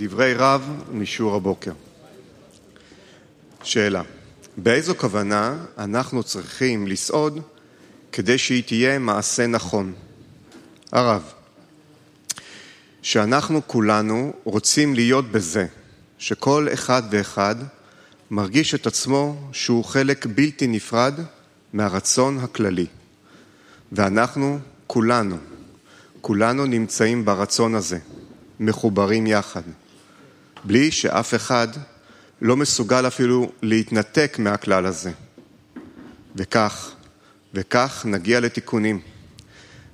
דברי רב משיעור הבוקר. שאלה, באיזו כוונה אנחנו צריכים לסעוד כדי שהיא תהיה מעשה נכון? הרב, שאנחנו כולנו רוצים להיות בזה, שכל אחד ואחד מרגיש את עצמו שהוא חלק בלתי נפרד מהרצון הכללי. ואנחנו כולנו, כולנו נמצאים ברצון הזה, מחוברים יחד, בלי שאף אחד לא מסוגל אפילו להתנתק מהכלל הזה. וכך, וכך נגיע לתיקונים.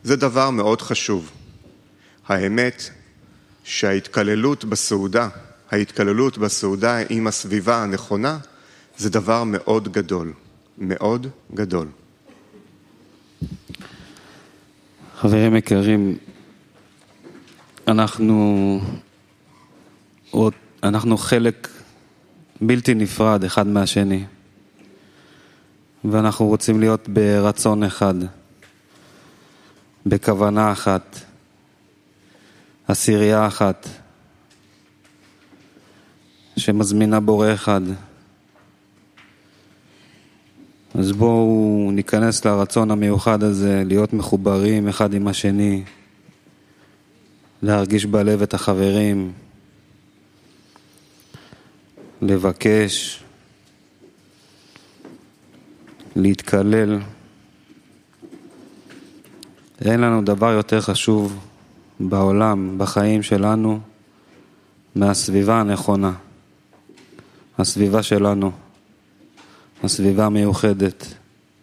זה דבר מאוד חשוב. האמת שההתקללות בסעודה, ההתקללות בסעודה עם הסביבה הנכונה, זה דבר מאוד גדול, מאוד גדול. חברים יקרים, אנחנו, אנחנו חלק בלתי נפרד אחד מהשני, ואנחנו רוצים להיות ברצון אחד, בכוונה אחת, עשירייה אחת, שמזמינה בורא אחד. אז בואו ניכנס לרצון המיוחד הזה, להיות מחוברים אחד עם השני, להרגיש בלב את החברים, לבקש, להתקלל. אין לנו דבר יותר חשוב בעולם, בחיים שלנו, מהסביבה הנכונה, הסביבה שלנו. הסביבה המיוחדת,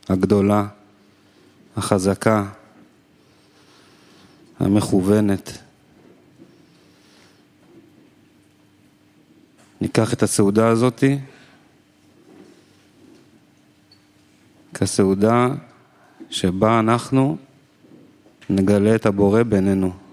הגדולה, החזקה, המכוונת. ניקח את הסעודה הזאתי כסעודה שבה אנחנו נגלה את הבורא בינינו.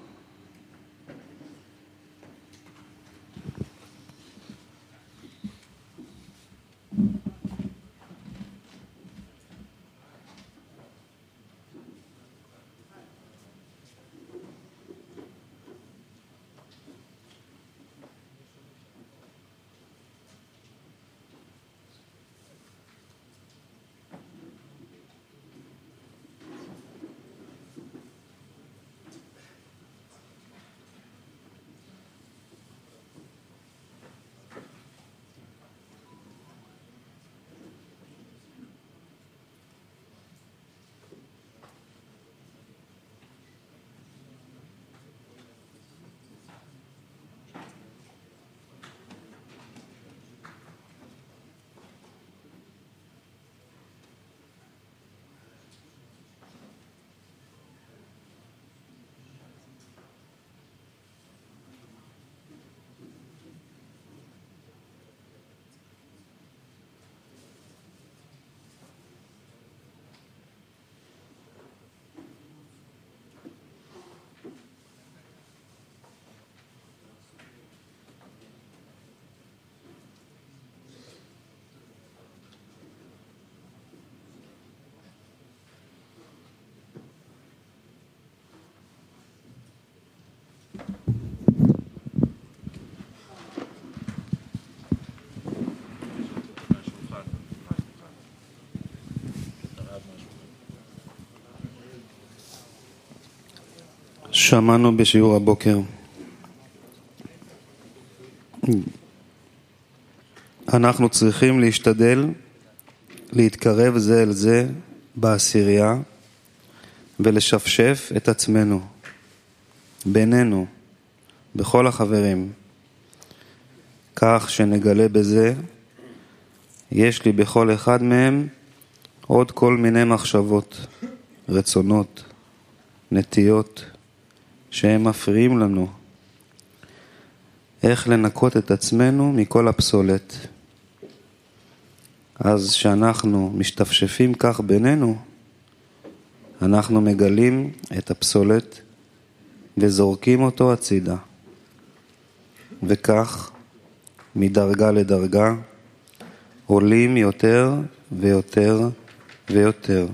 שמענו בשיעור הבוקר. אנחנו צריכים להשתדל להתקרב זה אל זה בעשירייה ולשפשף את עצמנו, בינינו, בכל החברים, כך שנגלה בזה, יש לי בכל אחד מהם עוד כל מיני מחשבות, רצונות, נטיות, שהם מפריעים לנו. איך לנקות את עצמנו מכל הפסולת. אז כשאנחנו משתפשפים כך בינינו, אנחנו מגלים את הפסולת וזורקים אותו הצידה. וכך, מדרגה לדרגה, עולים יותר ויותר ויותר,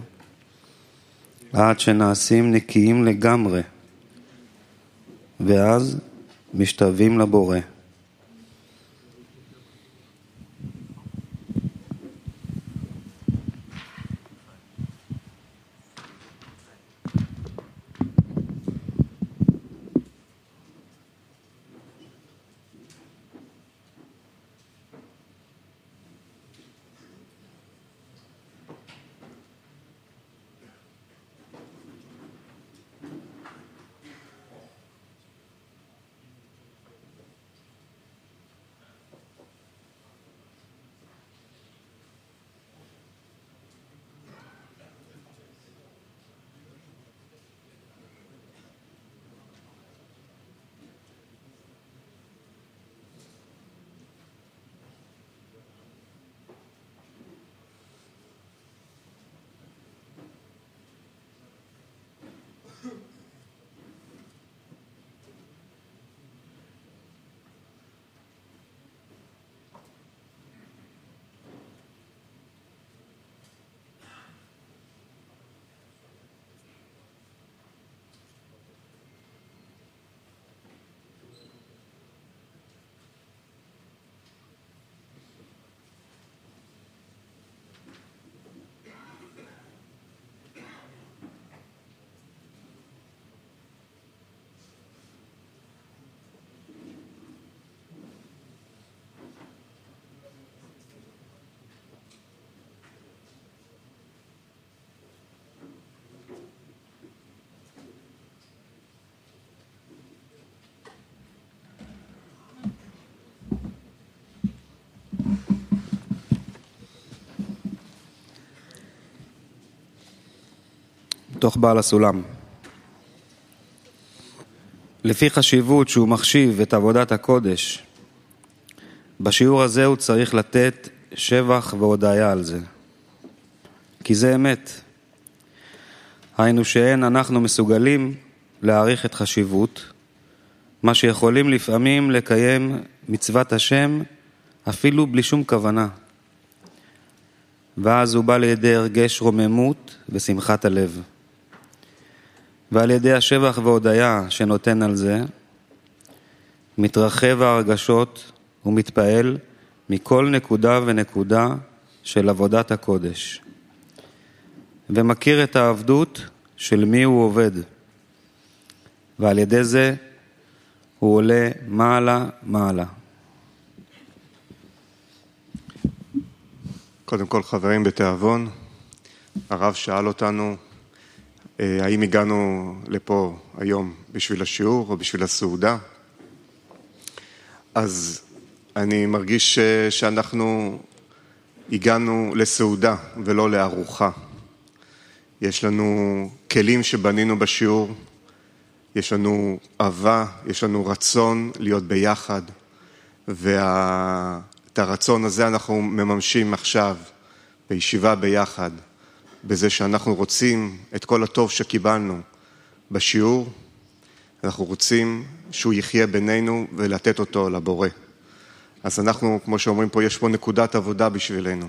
עד שנעשים נקיים לגמרי. ואז משתווים לבורא, תוך בעל הסולם. לפי חשיבות שהוא מחשיב את עבודת הקודש, בשיעור הזה הוא צריך לתת שבח והודיה על זה. כי זה אמת. היינו שאין אנחנו מסוגלים להעריך את חשיבות, מה שיכולים לפעמים לקיים מצוות השם אפילו בלי שום כוונה. ואז הוא בא לידי הרגש רוממות ושמחת הלב. ועל ידי השבח והודיה שנותן על זה, מתרחב ההרגשות ומתפעל מכל נקודה ונקודה של עבודת הקודש, ומכיר את העבדות של מי הוא עובד, ועל ידי זה הוא עולה מעלה מעלה. קודם כל, חברים בתיאבון, הרב שאל אותנו האם הגענו לפה היום בשביל השיעור או בשביל הסעודה. אז אני מרגיש שאנחנו הגענו לסעודה ולא לארוחה. יש לנו כלים שבנינו בשיעור, יש לנו אהבה, יש לנו רצון להיות ביחד, ואת הרצון הזה אנחנו מממשים עכשיו בישיבה ביחד, בזה שאנחנו רוצים את כל הטוב שקיבלנו בשיעור, אנחנו רוצים שהוא יחיה בינינו ולתת אותו לבורא. אז אנחנו, כמו שאומרים פה, יש פה נקודת עבודה בשבילנו.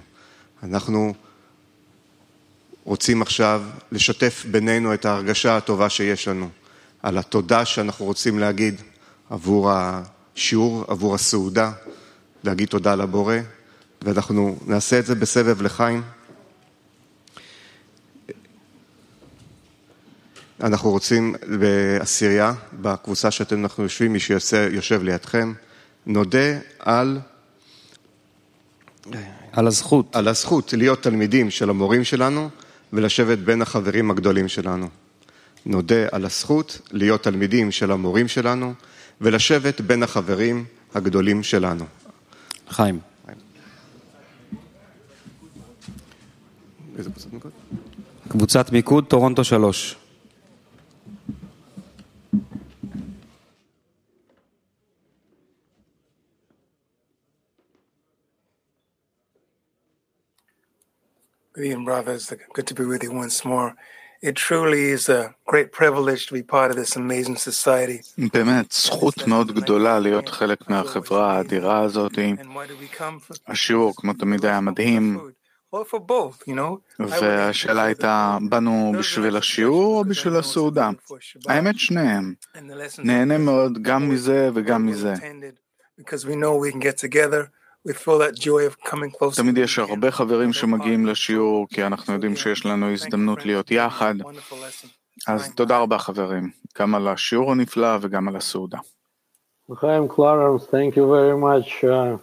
אנחנו רוצים עכשיו לשתף בינינו את ההרגשה הטובה שיש לנו, על התודה שאנחנו רוצים להגיד עבור השיעור, עבור הסעודה, להגיד תודה לבורא, ואנחנו נעשה את זה בסבב לחיים. אנחנו רוצים בעשירייה, בקבוצה שאתם אנחנו יושבים, מי שיושב לידכם, נודה על... על הזכות. על הזכות להיות תלמידים של המורים שלנו ולשבת בין החברים הגדולים שלנו. נודה על הזכות להיות תלמידים של המורים שלנו ולשבת בין החברים הגדולים שלנו. חיים. איזה קבוצת מיקוד? קבוצת מיקוד, טורונטו 3. Evening, brothers. Good to be with you once more. It truly is a great privilege to be part of this amazing society. באמת, זכות מאוד גדולה להיות חלק מהחברה האדירה הזאת. השיעור, כמו תמיד, היה מדהים. והשאלה הייתה, באנו בשביל השיעור או בשביל הסעודה? האמת, שניהם. נהנה מאוד גם מזה וגם מזה. תמיד יש הרבה חברים שמגיעים לשיעור, כי אנחנו יודעים שיש לנו הזדמנות להיות יחד. אז תודה רבה חברים, גם על השיעור הנפלא וגם על הסעודה. לחיים קלרנס, thank you very much. Uh,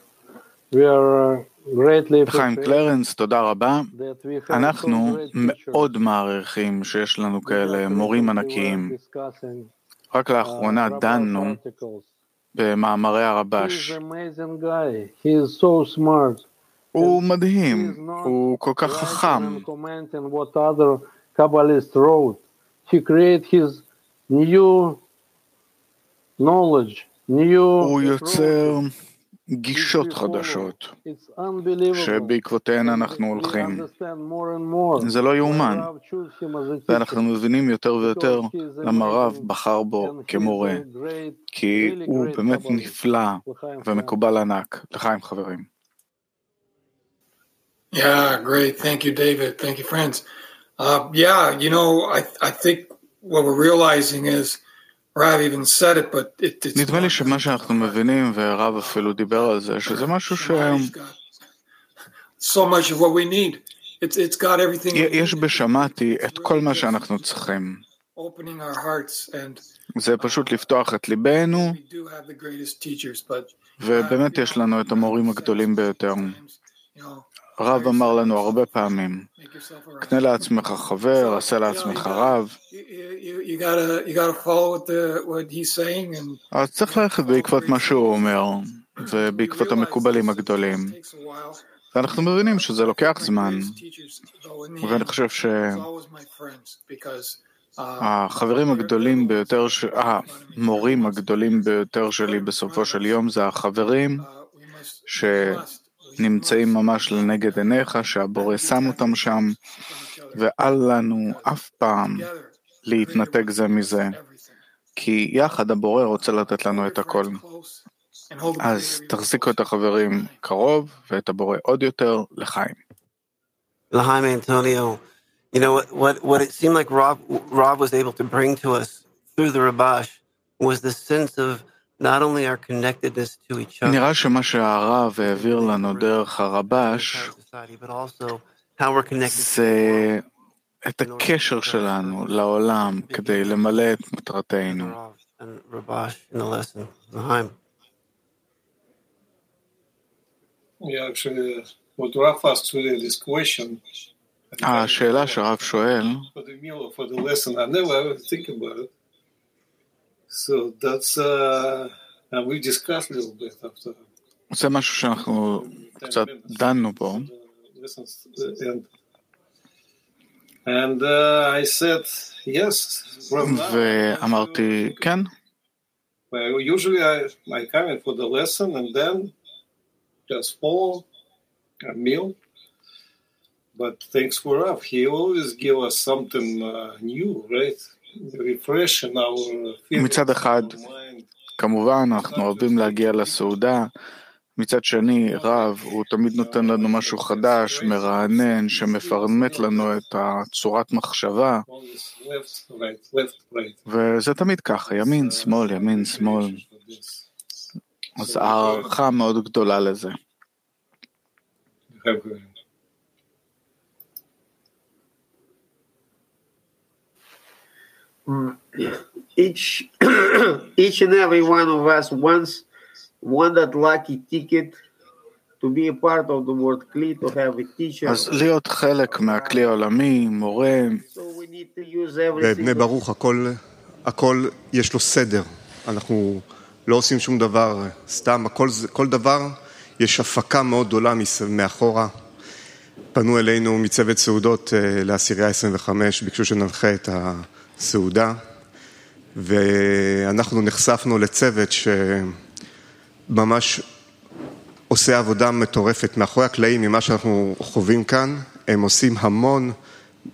we are greatly לחיים קלרנס, תודה רבה. אנחנו מאוד מעריכים שיש לנו כאלה מורים ענקיים. רק לאחרונה דנו במאמרי הרבש. הוא מדהים, הוא כל כך חכם. הוא יוצר גישות חדשות שבעקבותיהן אנחנו הולכים. זה לא יאומן, ואנחנו מבינים יותר ויותר למה הרב בחר בו כמורה, כי הוא באמת נפלא ומקובל ענק. לחיים חברים. Yeah, great. Thank you, David. Thank you, friends. Uh, yeah, you know, I, I think what we're realizing is נדמה לי שמה שאנחנו מבינים, והרב אפילו דיבר על זה, שזה משהו ש... יש בשמעתי את כל מה שאנחנו צריכים. זה פשוט לפתוח את ליבנו, ובאמת יש לנו את המורים הגדולים ביותר. הרב אמר לנו הרבה פעמים, קנה לעצמך חבר, עשה לעצמך רב. אז צריך ללכת בעקבות מה שהוא אומר, ובעקבות המקובלים הגדולים. ואנחנו מבינים שזה לוקח זמן, ואני חושב שהחברים הגדולים ביותר, המורים הגדולים ביותר שלי בסופו של יום זה החברים שנמצאים ממש לנגד עיניך, שהבורא שם אותם שם, ואל לנו אף פעם להתנתק זה מזה, כי יחד הבורא רוצה לתת לנו את הכל. אז תחזיקו את החברים קרוב ואת הבורא עוד יותר לחיים. לחיים אנטוניו, you know what, what, what it seemed like Rob, Rob was able to bring to us through the Rabash was the sense of not only our connectedness to each other, נראה שמה שהרב העביר לנו דרך הרבש זה את הקשר שלנו לעולם כדי למלא את מטרתנו. השאלה שהרב שואל, זה משהו שאנחנו קצת דנו בו. And uh, I said, yes, ואמרתי, כן. Well, usually I, I come in for the lesson and then just follow a meal. But thanks for Rav. He always give us something uh, new, right? מצד אחד, כמובן, אנחנו אוהבים להגיע לסעודה. מצד שני, רב, הוא תמיד נותן לנו משהו חדש, מרענן, שמפרמט לנו את הצורת מחשבה. וזה תמיד ככה, ימין, שמאל, ימין, שמאל. אז הערכה מאוד גדולה לזה. Each each and every one of us wants won that lucky ticket to be a part of the world Kli, to have a teacher. אז להיות חלק מהכלי העולמי, מורה. So we need to use every בבני ברוך הכל, הכל יש לו סדר. אנחנו לא עושים שום דבר סתם, הכל, כל דבר יש הפקה מאוד גדולה מאחורה. פנו אלינו מצוות סעודות אה, לעשירייה 25, ביקשו שננחה את הסעודה, ואנחנו נחשפנו לצוות שממש עושה עבודה מטורפת. מאחורי הקלעים, ממה שאנחנו חווים כאן, הם עושים המון,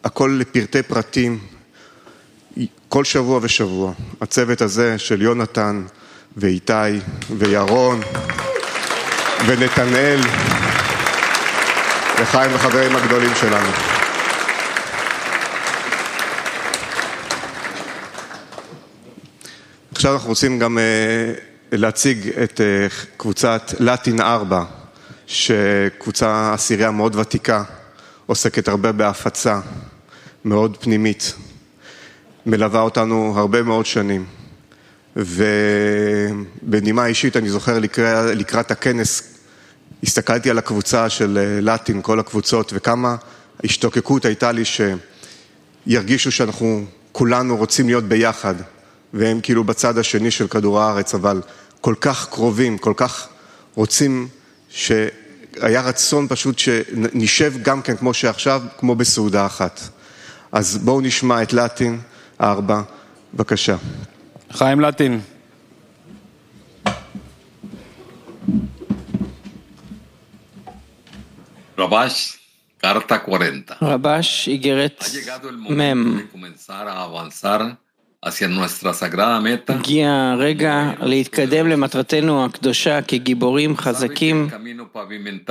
הכל לפרטי פרטים, כל שבוע ושבוע. הצוות הזה של יונתן ואיתי וירון ונתנאל וחיים החברים הגדולים שלנו. עכשיו אנחנו רוצים גם אה, להציג את אה, קבוצת לטין 4, שקבוצה עשירייה מאוד ותיקה, עוסקת הרבה בהפצה, מאוד פנימית, מלווה אותנו הרבה מאוד שנים. ובנימה אישית, אני זוכר לקראת, לקראת הכנס, הסתכלתי על הקבוצה של אה, לטין, כל הקבוצות, וכמה השתוקקות הייתה לי שירגישו שאנחנו כולנו רוצים להיות ביחד, והם כאילו בצד השני של כדור הארץ, אבל כל כך קרובים, כל כך רוצים, שהיה רצון פשוט שנשב גם כן כמו שעכשיו, כמו בסעודה אחת. אז בואו נשמע את לטין, ארבע, בבקשה. חיים לטין. Rabash, carta 40. רבש, איגרת מ' hacia nuestra sagrada meta. הגיע הרגע להתקדם למטרתנו הקדושה כגיבורים חזקים,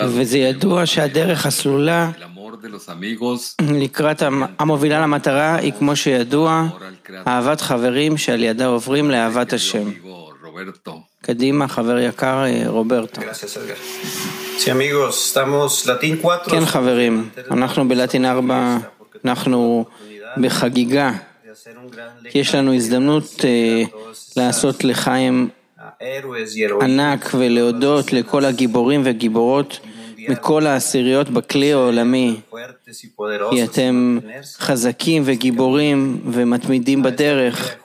וזה ידוע שהדרך הסלולה el amor de los amigos, לקראת המ- המובילה למטרה היא כמו שידוע, אהבת חברים שעל ידה עוברים לאהבת השם. קדימה, חבר יקר אה, רוברטו. Gracias, Edgar. Sí, amigos, estamos Latín 4. כן חברים, אנחנו בלטין 4, אנחנו בחגיגה, יש לנו הזדמנות אה, לעשות לחיים ענק ולהודות לכל הגיבורים וגיבורות מכל העשיריות בכלי העולמי, כי אתם. חזקים וגיבורים ומתמידים בדרך.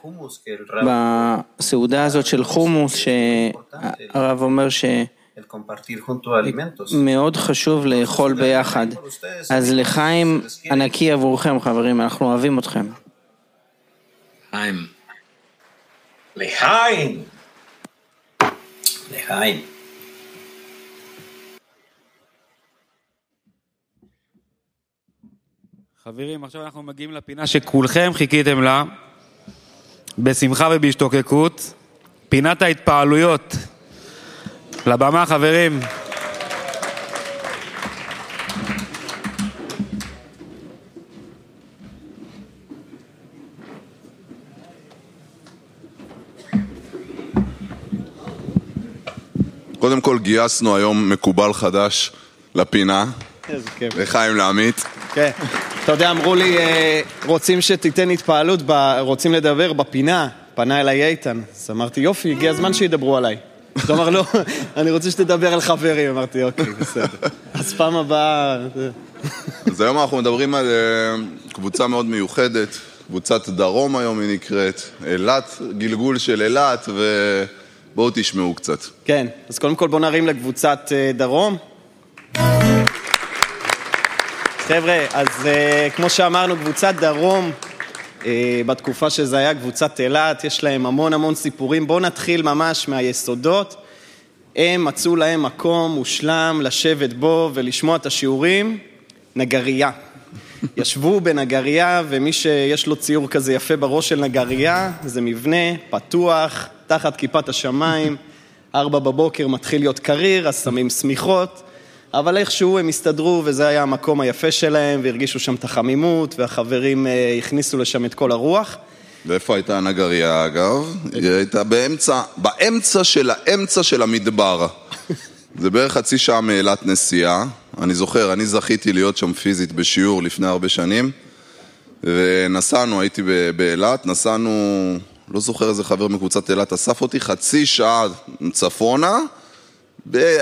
בסעודה הזאת של חומוס, שהרב אומר alimentos. מאוד חשוב לאכול ביחד. אז לחיים ענקי עבורכם, חברים, אנחנו אוהבים אתכם. חיים. לחיים! לחיים. חברים, עכשיו אנחנו מגיעים לפינה שכולכם חיכיתם לה, בשמחה ובהשתוקקות, פינת ההתפעלויות. לבמה, חברים. קודם כל גייסנו היום מקובל חדש לפינה, איזה כיף. לחיים לעמית. כן. אתה יודע, אמרו לי, אה, רוצים שתיתן התפעלות, רוצים לדבר בפינה. פנה אליי איתן. אז אמרתי, יופי, הגיע הזמן שידברו עליי. הוא אמר, לא, אני רוצה שתדבר על חברים. אמרתי, אוקיי, בסדר. אז פעם הבאה... אז היום אנחנו מדברים על אה, קבוצה מאוד מיוחדת, קבוצת דרום היום היא נקראת, אילת, גלגול של אילת, ובואו תשמעו קצת. כן, אז קודם כל בואו נרים לקבוצת אה, דרום. חבר'ה, אז אה, כמו שאמרנו, קבוצת דרום, אה, בתקופה שזה היה קבוצת אילת, יש להם המון המון סיפורים. בואו נתחיל ממש מהיסודות. הם מצאו להם מקום מושלם לשבת בו ולשמוע את השיעורים, נגרייה. ישבו בנגרייה, ומי שיש לו ציור כזה יפה בראש של נגרייה, זה מבנה פתוח, תחת כיפת השמיים, ארבע בבוקר מתחיל להיות קריר, אז שמים שמיכות, אבל איכשהו הם הסתדרו, וזה היה המקום היפה שלהם, והרגישו שם את החמימות, והחברים אה, הכניסו לשם את כל הרוח. ואיפה הייתה הנגרייה אגב? היא הייתה באמצע, באמצע של האמצע של המדבר. זה בערך חצי שעה מאילת נסיעה. אני זוכר, אני זכיתי להיות שם פיזית בשיעור לפני הרבה שנים. ונסענו, הייתי באילת, נסענו, לא זוכר איזה חבר מקבוצת אילת אסף אותי, חצי שעה צפונה,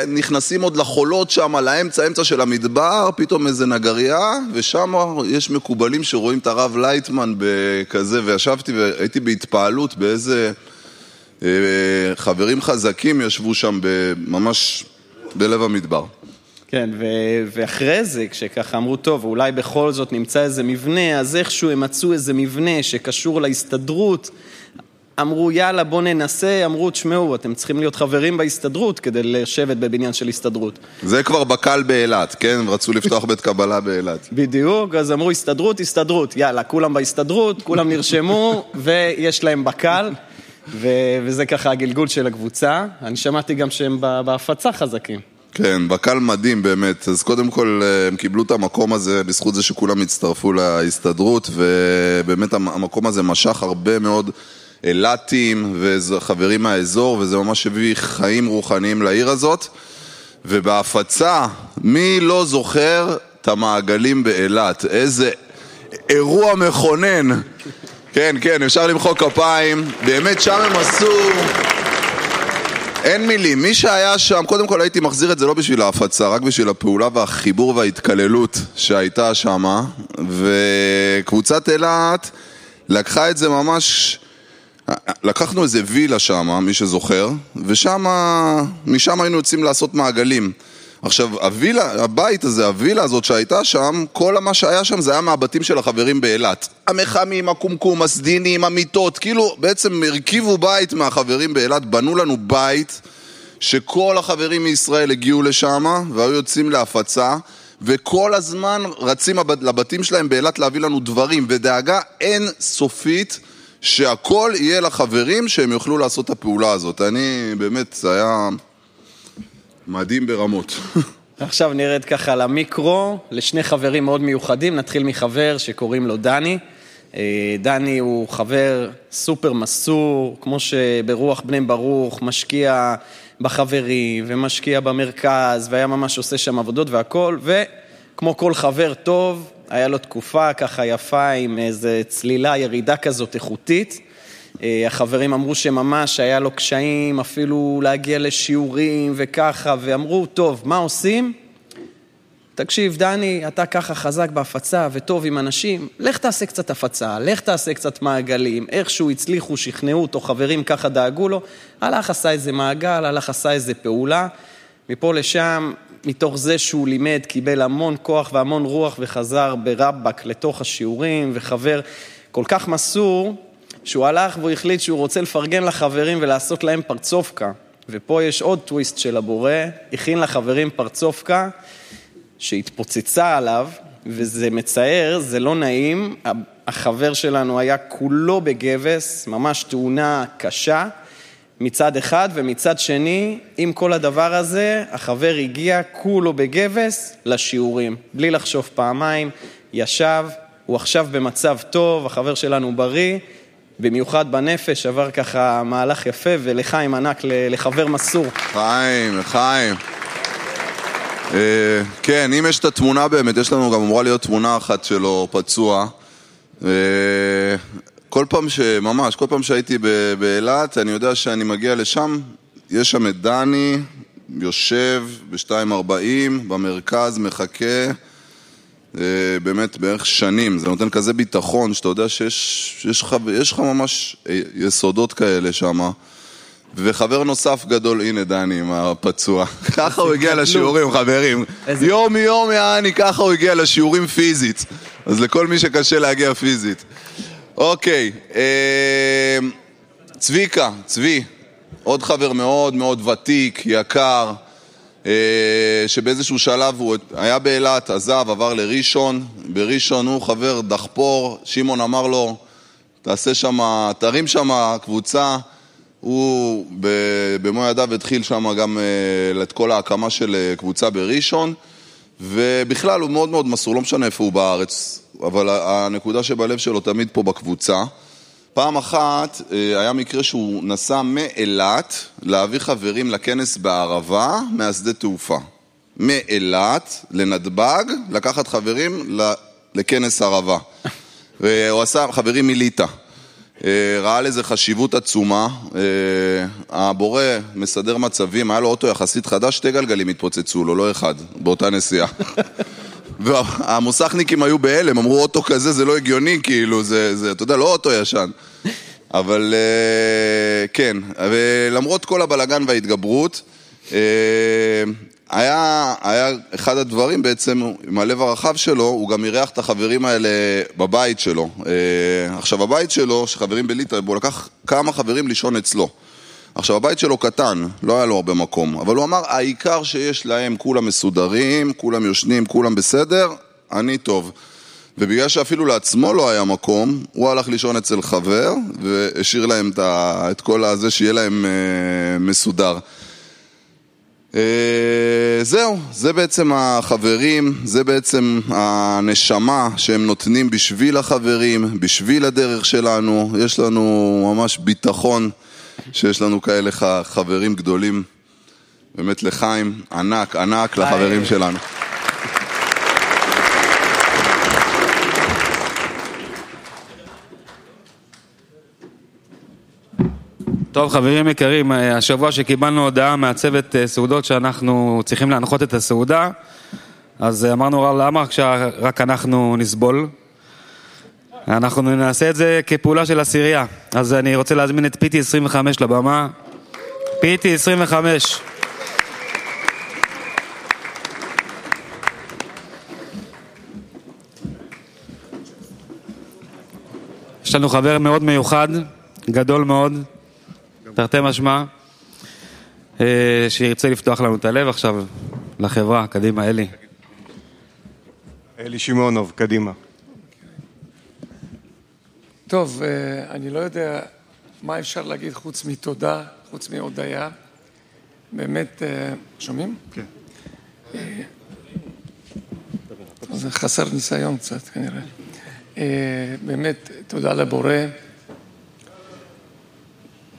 נכנסים עוד לחולות שם, לאמצע, האמצע של המדבר, פתאום איזה נגרייה, ושם יש מקובלים שרואים את הרב לייטמן בכזה, וישבתי והייתי בהתפעלות באיזה אה, חברים חזקים ישבו שם ממש בלב המדבר. כן, ו- ואחרי זה, כשככה אמרו, טוב, אולי בכל זאת נמצא איזה מבנה, אז איכשהו הם מצאו איזה מבנה שקשור להסתדרות. אמרו, יאללה, בואו ננסה, אמרו, תשמעו, אתם צריכים להיות חברים בהסתדרות כדי לשבת בבניין של הסתדרות. זה כבר בקל באילת, כן? רצו לפתוח בית קבלה באילת. בדיוק, אז אמרו, הסתדרות, הסתדרות, יאללה, כולם בהסתדרות, כולם נרשמו, ויש להם בקל, ו- וזה ככה הגלגול של הקבוצה. אני שמעתי גם שהם בהפצה חזקים. כן, בקל מדהים באמת. אז קודם כל אה, הם קיבלו את המקום הזה בזכות זה שכולם הצטרפו להסתדרות, ובאמת המ- המקום הזה משך הרבה מאוד אילתים וחברים מהאזור, וזה ממש הביא חיים רוחניים לעיר הזאת. ובהפצה, מי לא זוכר את המעגלים באילת? איזה אירוע מכונן. כן, כן, אפשר למחוא כפיים. באמת, שם הם עשו... אין מילים. מי שהיה שם, קודם כל הייתי מחזיר את זה לא בשביל ההפצה, רק בשביל הפעולה והחיבור וההתקללות שהייתה שם. וקבוצת אילת לקחה את זה ממש... לקחנו איזה וילה שם, מי שזוכר, ושם, משם היינו יוצאים לעשות מעגלים. עכשיו, הווילה, הבית הזה, הווילה הזאת שהייתה שם, כל מה שהיה שם זה היה מהבתים של החברים באילת. המחמים, הקומקום, הסדינים, המיטות, כאילו בעצם הרכיבו בית מהחברים באילת, בנו לנו בית שכל החברים מישראל הגיעו לשם והיו יוצאים להפצה וכל הזמן רצים לבתים שלהם באילת להביא לנו דברים ודאגה אין סופית שהכל יהיה לחברים שהם יוכלו לעשות את הפעולה הזאת. אני, באמת, זה היה מדהים ברמות. עכשיו נרד ככה למיקרו, לשני חברים מאוד מיוחדים, נתחיל מחבר שקוראים לו דני. אה, דני הוא חבר סופר מסור, כמו שברוח בני ברוך משקיע בחברים ומשקיע במרכז והיה ממש עושה שם עבודות והכל, וכמו כל חבר טוב, היה לו תקופה ככה יפה עם איזה צלילה, ירידה כזאת איכותית. החברים אמרו שממש היה לו קשיים אפילו להגיע לשיעורים וככה, ואמרו, טוב, מה עושים? תקשיב, דני, אתה ככה חזק בהפצה וטוב עם אנשים, לך תעשה קצת הפצה, לך תעשה קצת מעגלים, איכשהו הצליחו, שכנעו אותו, חברים ככה דאגו לו, הלך עשה איזה מעגל, הלך עשה איזה פעולה, מפה לשם, מתוך זה שהוא לימד, קיבל המון כוח והמון רוח וחזר ברבאק לתוך השיעורים, וחבר כל כך מסור, שהוא הלך והוא החליט שהוא רוצה לפרגן לחברים ולעשות להם פרצופקה. ופה יש עוד טוויסט של הבורא, הכין לחברים פרצופקה שהתפוצצה עליו, וזה מצער, זה לא נעים. החבר שלנו היה כולו בגבס, ממש תאונה קשה מצד אחד, ומצד שני, עם כל הדבר הזה, החבר הגיע כולו בגבס לשיעורים, בלי לחשוב פעמיים, ישב, הוא עכשיו במצב טוב, החבר שלנו בריא, במיוחד בנפש, עבר ככה מהלך יפה, ולחיים ענק, לחבר מסור. חיים, חיים. אה, כן, אם יש את התמונה באמת, יש לנו גם אמורה להיות תמונה אחת שלו פצוע. אה, כל פעם ש... ממש, כל פעם שהייתי באילת, אני יודע שאני מגיע לשם, יש שם את דני, יושב ב-2.40, במרכז, מחכה. אה, באמת בערך שנים, זה נותן כזה ביטחון שאתה יודע שיש יש לך, ממש יסודות כאלה שם. וחבר נוסף גדול, הנה דני עם הפצוע. ככה הוא הגיע לשיעורים, חברים. יום יום יעני, ככה הוא הגיע לשיעורים פיזית. אז לכל מי שקשה להגיע פיזית. אוקיי, אה, צביקה, צבי, עוד חבר מאוד מאוד ותיק, יקר, אה, שבאיזשהו שלב הוא היה באילת, עזב, עבר לראשון, בראשון הוא חבר דחפור, שמעון אמר לו, תעשה שם, תרים שם קבוצה. הוא במו ידיו התחיל שם גם אה, את כל ההקמה של אה, קבוצה בראשון, ובכלל הוא מאוד מאוד מסור, לא משנה איפה הוא בארץ, אבל הנקודה שבלב שלו תמיד פה בקבוצה. פעם אחת אה, היה מקרה שהוא נסע מאילת להביא חברים לכנס בערבה מהשדה תעופה. מאילת לנתב"ג, לקחת חברים לכנס ערבה. והוא עשה חברים מליטא. אה, ראה לזה חשיבות עצומה, אה, הבורא מסדר מצבים, היה לו אוטו יחסית חדש, שתי גלגלים התפוצצו לו, לא אחד, באותה נסיעה. והמוסכניקים היו בהלם, אמרו אוטו כזה זה לא הגיוני, כאילו, זה, זה אתה יודע, לא אוטו ישן. אבל אה, כן, ולמרות כל הבלגן וההתגברות, היה, היה אחד הדברים בעצם, עם הלב הרחב שלו, הוא גם אירח את החברים האלה בבית שלו. אה, עכשיו, הבית שלו, שחברים בליטא, הוא לקח כמה חברים לישון אצלו. עכשיו, הבית שלו קטן, לא היה לו הרבה מקום, אבל הוא אמר, העיקר שיש להם, כולם מסודרים, כולם יושנים, כולם בסדר, אני טוב. ובגלל שאפילו לעצמו לא היה מקום, הוא הלך לישון אצל חבר, והשאיר להם את כל הזה שיהיה להם אה, מסודר. אה, זהו, זה בעצם החברים, זה בעצם הנשמה שהם נותנים בשביל החברים, בשביל הדרך שלנו. יש לנו ממש ביטחון שיש לנו כאלה חברים גדולים. באמת לחיים, ענק, ענק לחברים שלנו. טוב, חברים יקרים, אה, השבוע שקיבלנו הודעה מהצוות אה, סעודות שאנחנו צריכים להנחות את הסעודה, אז אה, אמרנו, למה רק אנחנו נסבול? אנחנו נעשה את זה כפעולה של עשירייה. אז אני רוצה להזמין את פיטי 25 לבמה. פיטי 25. יש לנו חבר מאוד מיוחד, גדול מאוד, תרתי משמע, אה, שירצה לפתוח לנו את הלב עכשיו לחברה. קדימה, אלי. אלי שמעונוב, קדימה. טוב, אה, אני לא יודע מה אפשר להגיד חוץ מתודה, חוץ מהודיה. באמת, אה, שומעים? כן. זה חסר ניסיון קצת כנראה. באמת, תודה לבורא.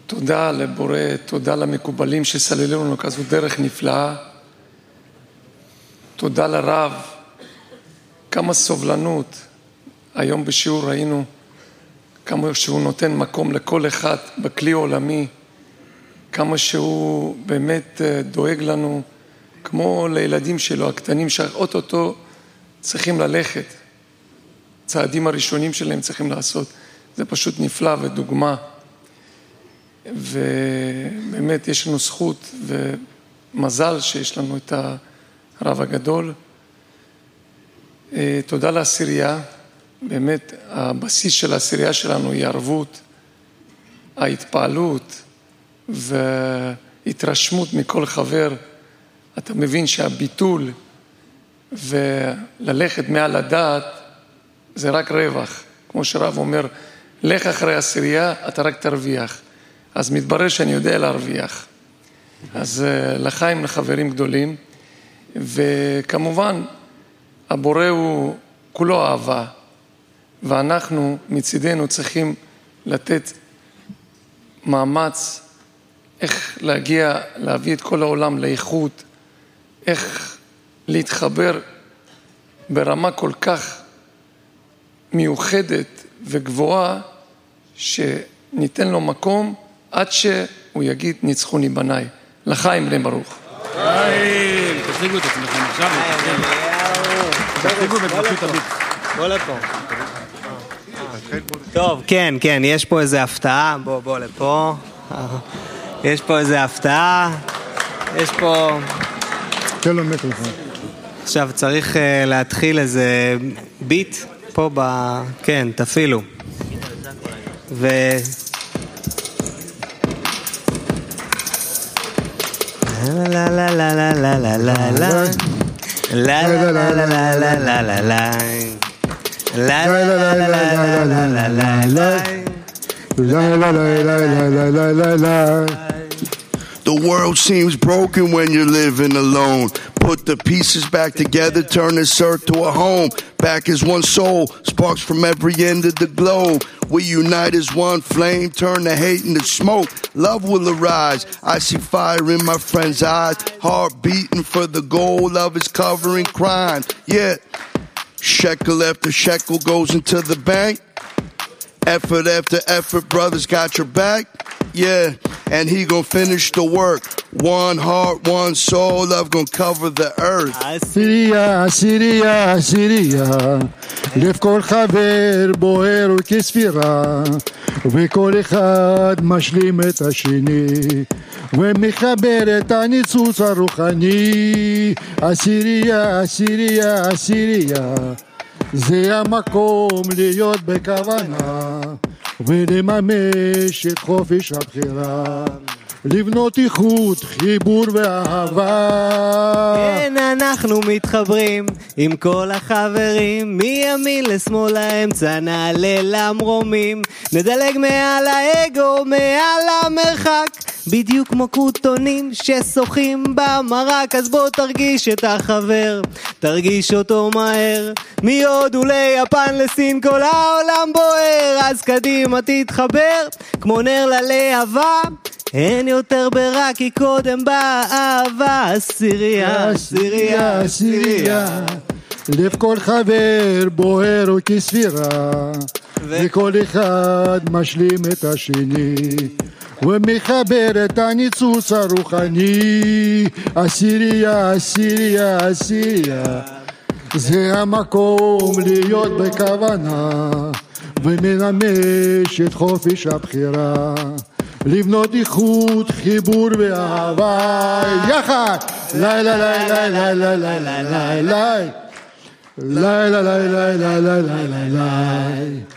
תודה לבורא, תודה למקובלים שסללו לנו כזו דרך נפלאה. תודה לרב, כמה סובלנות. היום בשיעור ראינו כמה שהוא נותן מקום לכל אחד בכלי עולמי, כמה שהוא באמת אה, דואג לנו, כמו לילדים שלו הקטנים שאו-טו-טו צריכים ללכת. צעדים הראשונים שלהם צריכים לעשות. זה פשוט נפלא ודוגמה. ובאמת יש לנו זכות מזל שיש לנו את הרב הגדול. אה, תודה לעשירייה, באמת הבסיס של העשירייה שלנו היא ערבות, ההתפעלות והתרשמות מכל חבר. אתה מבין שהביטול וללכת מעל הדעת זה רק רווח. כמו שרב אומר, לך אחרי עשירייה, אתה רק תרוויח. אז מתברר שאני יודע להרוויח. אז אה, לחיים לחברים גדולים, וכמובן, הבורא הוא כולו אהבה, ואנחנו מצידנו צריכים לתת מאמץ איך להגיע, להביא את כל העולם לאיכות, איך להתחבר ברמה כל כך מיוחדת וגבוהה, שניתן לו מקום עד שהוא יגיד ניצחוני בניי. לחיים בני ברוך. חיים, תציגו את עצמכם עכשיו. תציגו ותבקשו את הביט. בוא לפה. טוב, כן, כן, יש פה איזה הפתעה, בוא, בוא לפה. יש פה איזה הפתעה, יש פה... תן לו מיקרופון. עכשיו צריך uh, להתחיל איזה ביט פה ב... כן, תפעילו. ו... La la la la la la la la. La la la la la la la la la. La la la la la la la la la. La la la la la la la la. The world seems broken when you're living alone. Put the pieces back together, turn the circle to a home. Back as one soul, sparks from every end of the globe. We unite as one flame, turn the hate into smoke. Love will arise. I see fire in my friend's eyes, heart beating for the goal. Love is covering crime. Yeah, shekel after shekel goes into the bank. Effort after effort, brothers got your back. Yeah, and he gonna finish the work. One heart, one soul, love gonna cover the earth. עשירייה, עשירייה, עשירייה, לב כל חבר בוער כספירה, וכל אחד משלים את השני, ומחבר את הניצוץ הרוחני. עשירייה, עשירייה, עשירייה, זה המקום להיות בכוונה, ולממש את חופש הבחירה. לבנות איכות, חיבור ואהבה. כן, אנחנו מתחברים עם כל החברים, מימין לשמאל לאמצע נעלה למרומים, נדלג מעל האגו, מעל המרחק. בדיוק כמו כותונים ששוחים במרק, אז בוא תרגיש את החבר, תרגיש אותו מהר. מהודו ליפן לסין כל העולם בוער, אז קדימה תתחבר, כמו נר ללהבה. אין יותר ברע כי קודם באה אהבה, עשירייה, עשירייה, עשירייה. לב כל חבר בוער הוא כספירה, וכל אחד משלים את השני. ומחבר את הניצוץ הרוחני, עשירייה, עשירייה, עשירייה. זה המקום להיות בכוונה, ומממש את חופש הבחירה. לבנות איכות, חיבור ואהבה, יחד! לילה לילה לילה לילה לילה לילה לילה לילה לילה לילה לילה לילה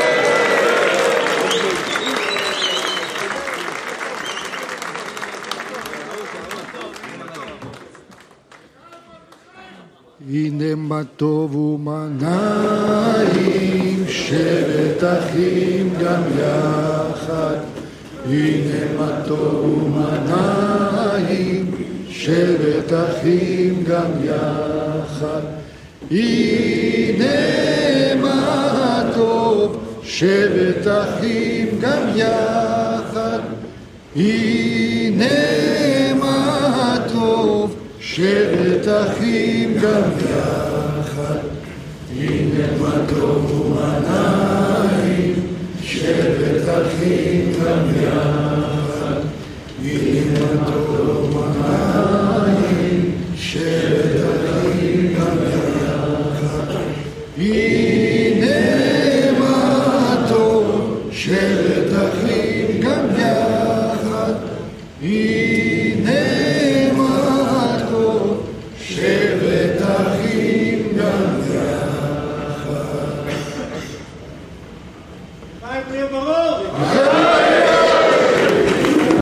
הנה מה טוב ומה נעים, שבת אחים גם יחד. הנה מה טוב ומה נעים, שבת אחים גם יחד. הנה מה טוב, שבת אחים גם יחד. הנה שבת אחים גם יחד. הנה מה טוב ומנעים, שבט אחים גם יחד. הנה מה טוב ומנעים, שבט אחים גם יחד.